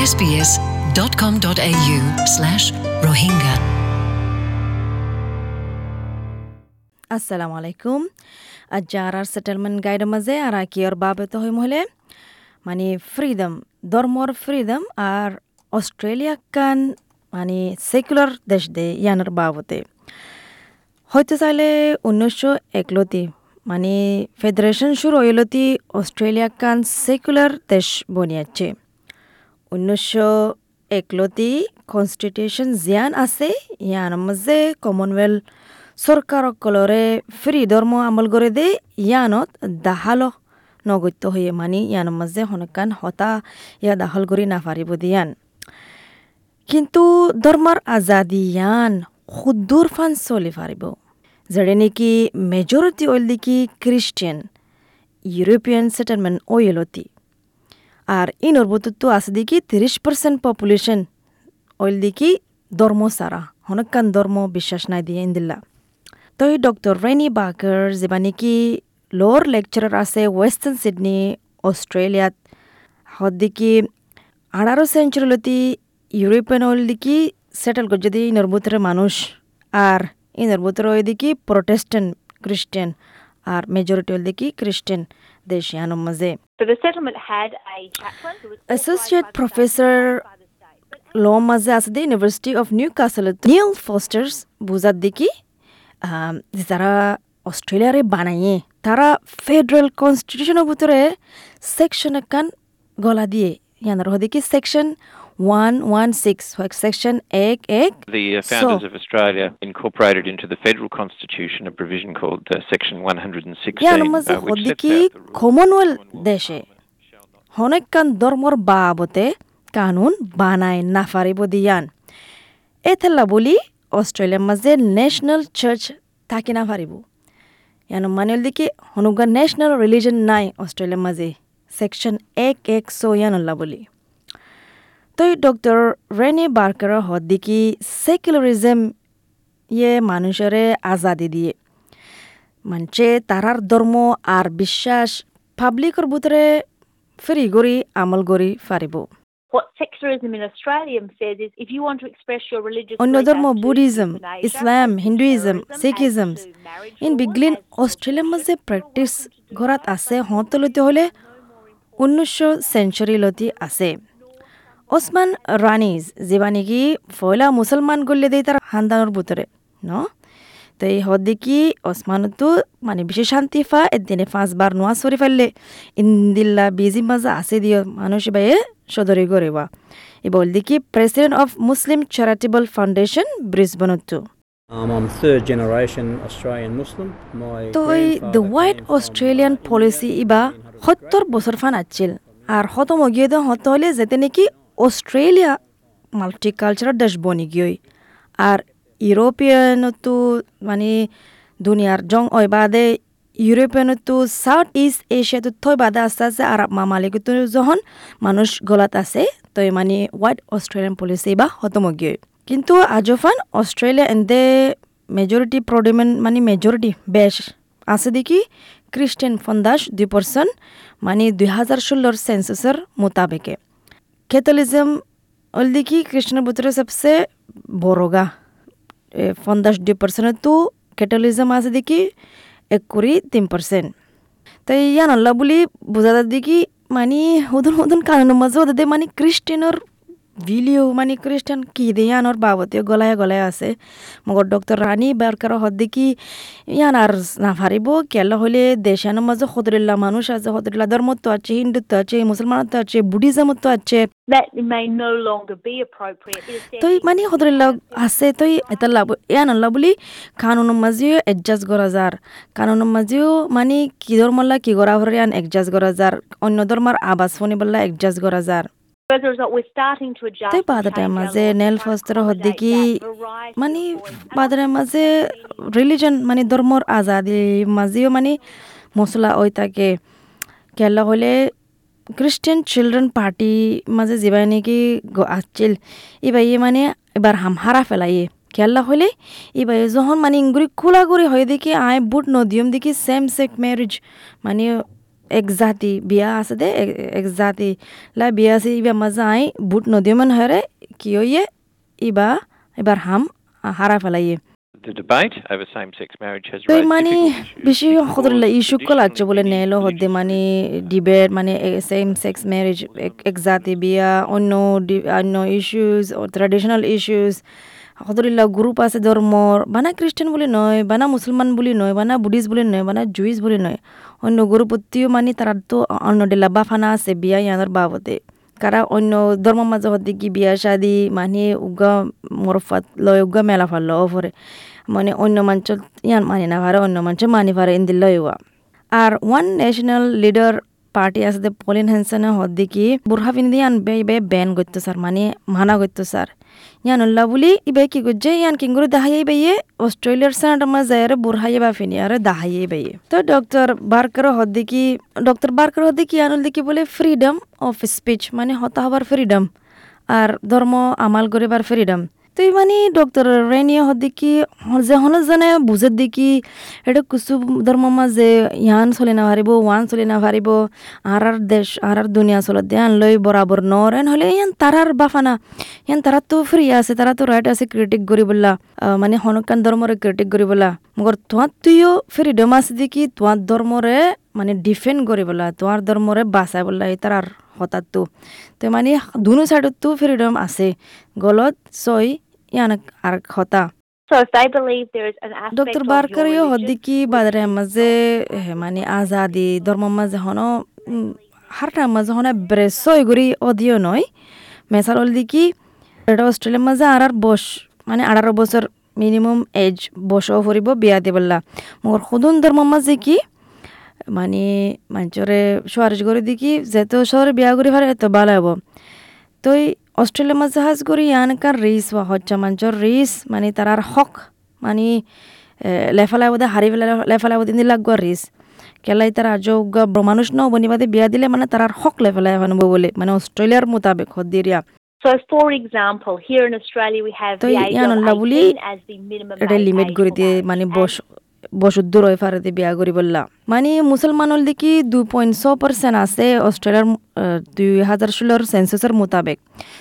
sbs.com.au slash rohingya. আসসালামু আলাইকুম আজ যারার সেটেলমেন্ট গাইডের মাঝে আর কিয়র বাবত হই মহলে মানে ফ্রিডম ধর্মর ফ্রিডম আর অস্ট্রেলিয়া কান মানে সেকুলার দেশ দে ইয়ানোর বাবতে হয়তো চাইলে উনিশশো একলতি মানে ফেডারেশন শুরু হইলতি অস্ট্রেলিয়া কান সেকুলার দেশ বনিয়াচ্ছে উনিশশো একলতি কনস্টিটিউশন জিয়ান আছে। ইয়ানোর মাঝে কমনওয়েলথ চৰকাৰসকলৰে ফ্ৰী ধৰ্ম আমল কৰি দে ইয়ানত দাহাল নগত্য হৈয়ে মানি ইয়ানৰ মাজে সনকান হতা ইয়া দাহল কৰি নাফাৰিব দিয়ান কিন্তু ধৰ্মৰ আজাদী ইয়ান সুদূৰ ফান চলি ফাৰিব যেনে নেকি মেজৰিটি অইল দেখি খ্ৰীষ্টিয়ান ইউৰোপিয়ান সেটেলমেন্ট অইলতি আর ইনর বুতুতো আছে দেখি তিরিশ পার্সেন্ট পপুলেশন অইল দেখি ধর্ম সারা। হনকান ধর্ম বিশ্বাস নাই দিয়ে ইন্দিল্লা। তই ডক্টর রেনি বাকার যেবা নেকি লোর লেকচারার আছে ওয়েস্টার্ন সিডনি অস্ট্রেলিয়াত হদ্দিকি আঠারো সেঞ্চুরিলতি ইউরোপিয়ান হল দিকি সেটেল করছে ইনর ভিতরে মানুষ। আর ইনর ভিতরে ওই দিকি প্রোটেস্ট্যান্ট খ্রিস্টান আর মেজরিটি হল দিকি খ্রিস্টান দেশ ইয়ানোর মাঝে। So the settlement had a chaplain Associate Professor law মাঝে আছে the University of Newcastle Neil Foster's বুঝার দেখি যারা অস্ট্রেলিয়ারে বানাইয়ে তারা ফেডারেল কনস্টিটিউশনের ভিতরে সেকশন একান গলা দিয়ে ইয়ানার হদিকে section one one six section এক এক The uh, founders So- of Australia incorporated into the federal constitution a provision called uh, Section 116, ইয়ানোর মাঝে uh, which sets হদিকে out the rules. কমনওয়েলথ দেশে হনেকান ধর্মর বাবতে কানুন বানায় না ফারিব দিয়ান এথেলা বলি অস্ট্রেলিয়ার মাঝে ন্যাশনাল চার্চ থাকি না ফারিব ইয়ান মানে দিকে হনুগা ন্যাশনাল রিলিজন নাই অস্ট্রেলিয়ার মাঝে সেকশন এক এক সো ইয়ানল্লা বলি তই ডক্টর রেনে বার্কার হদ্দিকি সেকুলারিজম ইয়ে মানুষরে আজাদি দিয়ে। মানছে তারার ধর্ম আর বিশ্বাস পাবলিকর ভিতরে ফ্রি করি আমল করি ফারিব অন্য ধর্ম Buddhism Islam Hinduism Sikhism in বিগলিন অস্ট্রেলিয়ার মাঝে প্র্যাকটিস ঘরাত আছে হতলতি হলে উনিশশো সেঞ্চুরিলতি আছে। ওসমান রানিজ যেবা নাকি ফয়লা মুসলমান গল্লে দেই তার হান্দানোর ভিতরে ন? তো এই হদ্দিকি ওসমানতো মানে বেশি শান্তি ফা এদিনে পাঁচবার নোয়া সরি ফেললে ইন্দিল্লা বিজি মাজা আছে দিও মানুষ বাইয়ে সদরি করিবা এবার দেখি president of Muslim charitable foundation ব্রিসবনতো Um, I'm third generation Australian Muslim. My তো এই দ্য from অস্ট্রেলিয়ান পলিসি ইবা 1900 সত্তর বছর ফান আছিল আর হতম গিয়ে তো হত হলে যেতে নাকি দেশ বনি গিয়ে আর ইউরোপিয়ানতো মানে দুনিয়ার জং ওই বাদে ইউরোপিয়ানতো সাউথ ইস্ট এশিয়াতো থই বাদে আস্তে আস্তে আরব মামালিকতো যখন মানুষ গলাত আছে তো মানে হোয়াইট অস্ট্রেলিয়ান পলিসি বা হতম গিয়ে কিন্তু আজফান অস্ট্রেলিয়া এন্দে মেজরিটি প্রডিমেন্ট মানে মেজরিটি বেশ আছে দেখি খ্রিস্টান ফন্দাস দুই পার্সেন্ট মানে দুই হাজার ষোলোর সেন্সাসের মোতাবেকে ক্যাথলিজম ওল দেখি খ্রিস্টানের ভিতরে সবসে বড়গা ফন্দাস দুই পার্সেন্ট তো ক্যাথলিজম আছে দেখি এক কুড়ি তিন পার্সেন্ট তাই ইয়ান আল্লাহ বলি বোঝা যায় দেখি মানে হুদুন হুদুন কানুনের মাঝে ওদের মানে খ্রিস্টানের ভিলিও মানে খ্রিস্টান কি দিয়ে আনোর বাবতীয় গলায় গলায় আছে। মগর ডক্টর রানী বারকার হদ দেখি ইয়ান আর না ফারিব? কেলা হলে দেশানোর মাঝে সদরিল্লা মানুষ আছে সদরিল্লা ধর্মত্ব আছে হিন্দুত্ব আছে মুসলমানত্ব আছে বুদ্ধিজমত্ব আছে. তই মানে সদরিল্লা আছে তই এটা লাভ ইয়ান আল্লাহ বুলি কানুনের মাঝেও এডজাস্ট করা যার কানুনের মাঝেও মানে কি ধর্মল্লা কি করা হরে ইয়ান এডজাস্ট করা যার অন্য ধর্মার আবাস শুনিবল্লা এডজাস্ট করা যার As a result, we're starting to adjust. তাই and বাদাটার change our মাঝে laws to নেল try and ফস্তর accommodate হদ্দিকি মানে of voice. বাদারের মাঝে রিলিজন মানে ধর্মর আজাদি মাঝেও মানে মশলা ওই থাকে কেলা হলে খ্রিস্টান চিলড্রেন পার্টি মাঝে যেবাই নাকি আসছিল এবার ইয়ে মানে এবার হামহারা ফেলাইয়ে কেলা হলে এবার যখন মানে ইংগুরি খোলা করে হয় দেখি আয় বুট নদিয়ম দেখি সেম সেক ম্যারেজ মানে এক জাতি বিয়া আছে দে এক- এক জাতি লা বিয়া আছে ইবা মাজা আই বুট নদী মান হরে কি হইয়ে ইবা এবার হাম হারা ফেলাইয়ে The debate over same-sex marriage has raised মানে বেশি because খতরলা ইস্যু কল আছে বলে নেলো হদ্দে মানে ডিবেট মানে সেম সেক্স ম্যারেজ এক জাতি বিয়া অন্য অন্য ইস্যুস ট্রেডিশনাল ইস্যুস খতরিল্লা গ্রুপ আছে ধর্মর বানা খ্রিস্টান বলে নয়, বানা মুসলমান বলে নয়, বানা বুদ্ধিস্ট বলে নয়, বানা জুইস বলে নয়। অন্য গ্রুপত্তিও মানে তারা তো অন্য ডেলা বাফানা আছে, বিয়া ইয়ানোর বাবদে কারা অন্য ধর্ম মাঝে হতে কি বিয়া শাদি মানে উগা মরফাত লয়, উগা মেলা ফাল ওপরে মানে অন্য মাঞ্চ ইয়ান মানি না অন্য মাঞ্চ মানি পারে ইন্দি লয়ুয়া আর ওয়ান ন্যাশনাল লিডার পার্টি আছে পলিন হ্যানসনে হদ্দি কি বুরহা পিন্দি ইয়ান বে বে ব্যান করতো স্যার মানে মানা করতো স্যার ইয়ান উল্লা বুলি ইবে কি করছে ইয়ান কিঙ্গুরি দাহাই বাইয়ে অস্ট্রেলিয়ার সেনাটা মা যায় বুরহাইয়ে বা ফিনি আর দাহাই বাইয়ে তো ডক্টর বার্কার হদ্দি কি ডক্টর বার্কার হদ্দি কি ইয়ানুল কি বলে ফ্রিডম অফ স্পিচ মানে হতা হবার ফ্রিডম আর ধর্ম আমাল করিবার ফ্রিডম তো এই মানে ডক্টর রেনিয়া হদি কি যে হন জানে বুঝে দেখি এটা কুসু ধর্ম মাঝে ইয়ান চলি না পারিব ওয়ান চলি না পারিব আর আর দেশ আর আর দুনিয়া চলত দেয়ান লই বরাবর নর এন হলে ইয়ান তারার বাফানা। ইয়ান তারা তো আছে তারা তো আছে ক্রিটিক করিবলা মানে হনকান ধর্মরে ক্রিটিক করিবলা মগর তোমার তুইও ফ্রিডম আছে দেখি তোমার ধর্মরে মানে ডিফেন্ড করিবলা তোমার ধর্মরে বাঁচাই বললা এই তারার হঠাৎ তো মানে দুনো সাইডত তো ফ্রিডম আছে। গলত ছয় there is an aspect doctor of your বার্কারিও religion, হদ্দিকি বাদরে মাঝে এ, মানে আজাদি ধর্ম মাঝে হন ব্রেসই গুড়ি অদিও নয় মেসাল হল দিকি এটা অস্ট্রেলিয়ার মাঝে আর আর বস মানে আঠারো বছর মিনিমাম এজ বসও ফুরিব বিয়া দিবল্লা মোর সদন ধর্ম মাঝে কি মানে মানুষরে সুয়ারিশ করে দিকি যেহেতু শহরে বিয়া করি ফারে এত ভালো হব তো এই অস্ট্রেলিয়ার মাঝে হাজ করি ইয়ানকার রিস বা হচ্ছে মানুষের রিস মানে তারার হক মানে লেফালাই বোধে হারি ফেলা লেফালাই বোধে লাগব রিস কেলাই তারা যোগ মানুষ ন বনিবাদে বিয়া দিলে মানে তারার হক লেফালাই ফানব বলে মানে অস্ট্রেলিয়ার মোতাবেক হদিরিয়া So, for example, here in Australia, we have তো the age ইয়ান of আল্লাহ বলি 18 as the minimum বসুদ্ধ রয় ফারাতে বিয়া করি বললা। মানে মুসলমানল দেখি দুই পয়েন্ট ছ পার্সেন্ট আছে অস্ট্রেলিয়ার দুই হাজার ষোলোর সেন্সাসের মোতাবেক।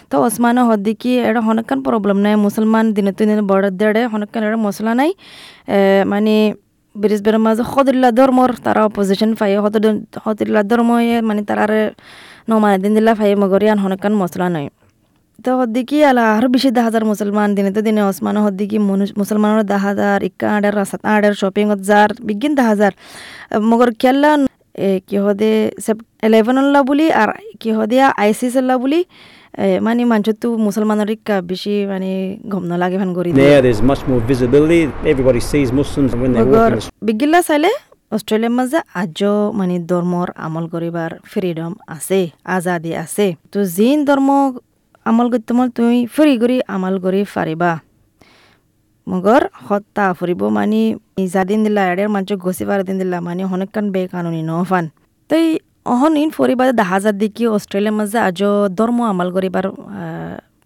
তো ওসমানও হদ দেখি এটা হনকান প্রবলেম নাই, মুসলমান দিনে তুই দিনে বড় দেড়ে হনকান এটা মশলা নাই। মানে ব্রিজ বের মাঝে সদরিল্লা ধর্মর তারা অপোজিশন ফাই সদরিল্লা ধর্ম মানে তারারে নমানে দিন দিলা ফাই মগরিয়ান হনকান মশলা নয় তো হদ্দিকি আলা আরও বেশি দা হাজার মুসলমান দিনে তো দিনে ওসমান হদ্দিকি মুসলমানের দা হাজার ইক্কা আডার সাত আডার শপিং যার বিগিন দা হাজার। মগর খেলা কি হদে সেপ ইলেভেন আল্লাহ বলি আর কি হদে আইসিস আল্লাহ বলি মানে মানুষ তো মুসলমানের ইক্কা বেশি মানে গম লাগে ভান করি বিগিল্লা চাইলে অস্ট্রেলিয়ার মাঝে আজও মানে ধর্মর আমল করিবার ফ্রিডম আছে আজাদি আছে। তো জিন ধর্ম আমল করতে মল তুমি ফ্রি কৰি আমল কৰি ফাৰিবা। মগৰ হত্যা ফুৰিব মানে নিজা দিন দিলা এডেৰ মানুহ গছি পাৰ দিন দিলা মানে হনেকান বে কানুনি নফান তই অহন ইন ফুৰিবা দাহাজাত দেখি অস্ট্রেলিয়ার মাঝে আজও ধর্ম আমল করিবার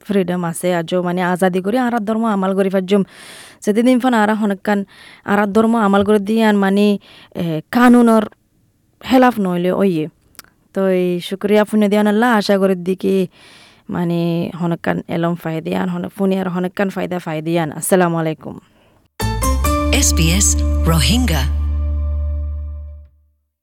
ফ্রিডম আছে আজও মানে আজাদি করে আর ধর্ম আমাল করি ফাজম যেদিন ফান আর হনেকান আর ধর্ম আমাল করে দিয়ান মানে এ, কানুনের হেলাফ নইলে ওইয়ে তো এই শুক্রিয়া ফুনে দিয়ান আল্লাহ আশা করে দিকে মানে হনকান এলম ফায়দিয়ান হন ফুনি আর হনকান ফায়দা ফায়দিয়ান আসসালামু আলাইকুম SBS Rohingya.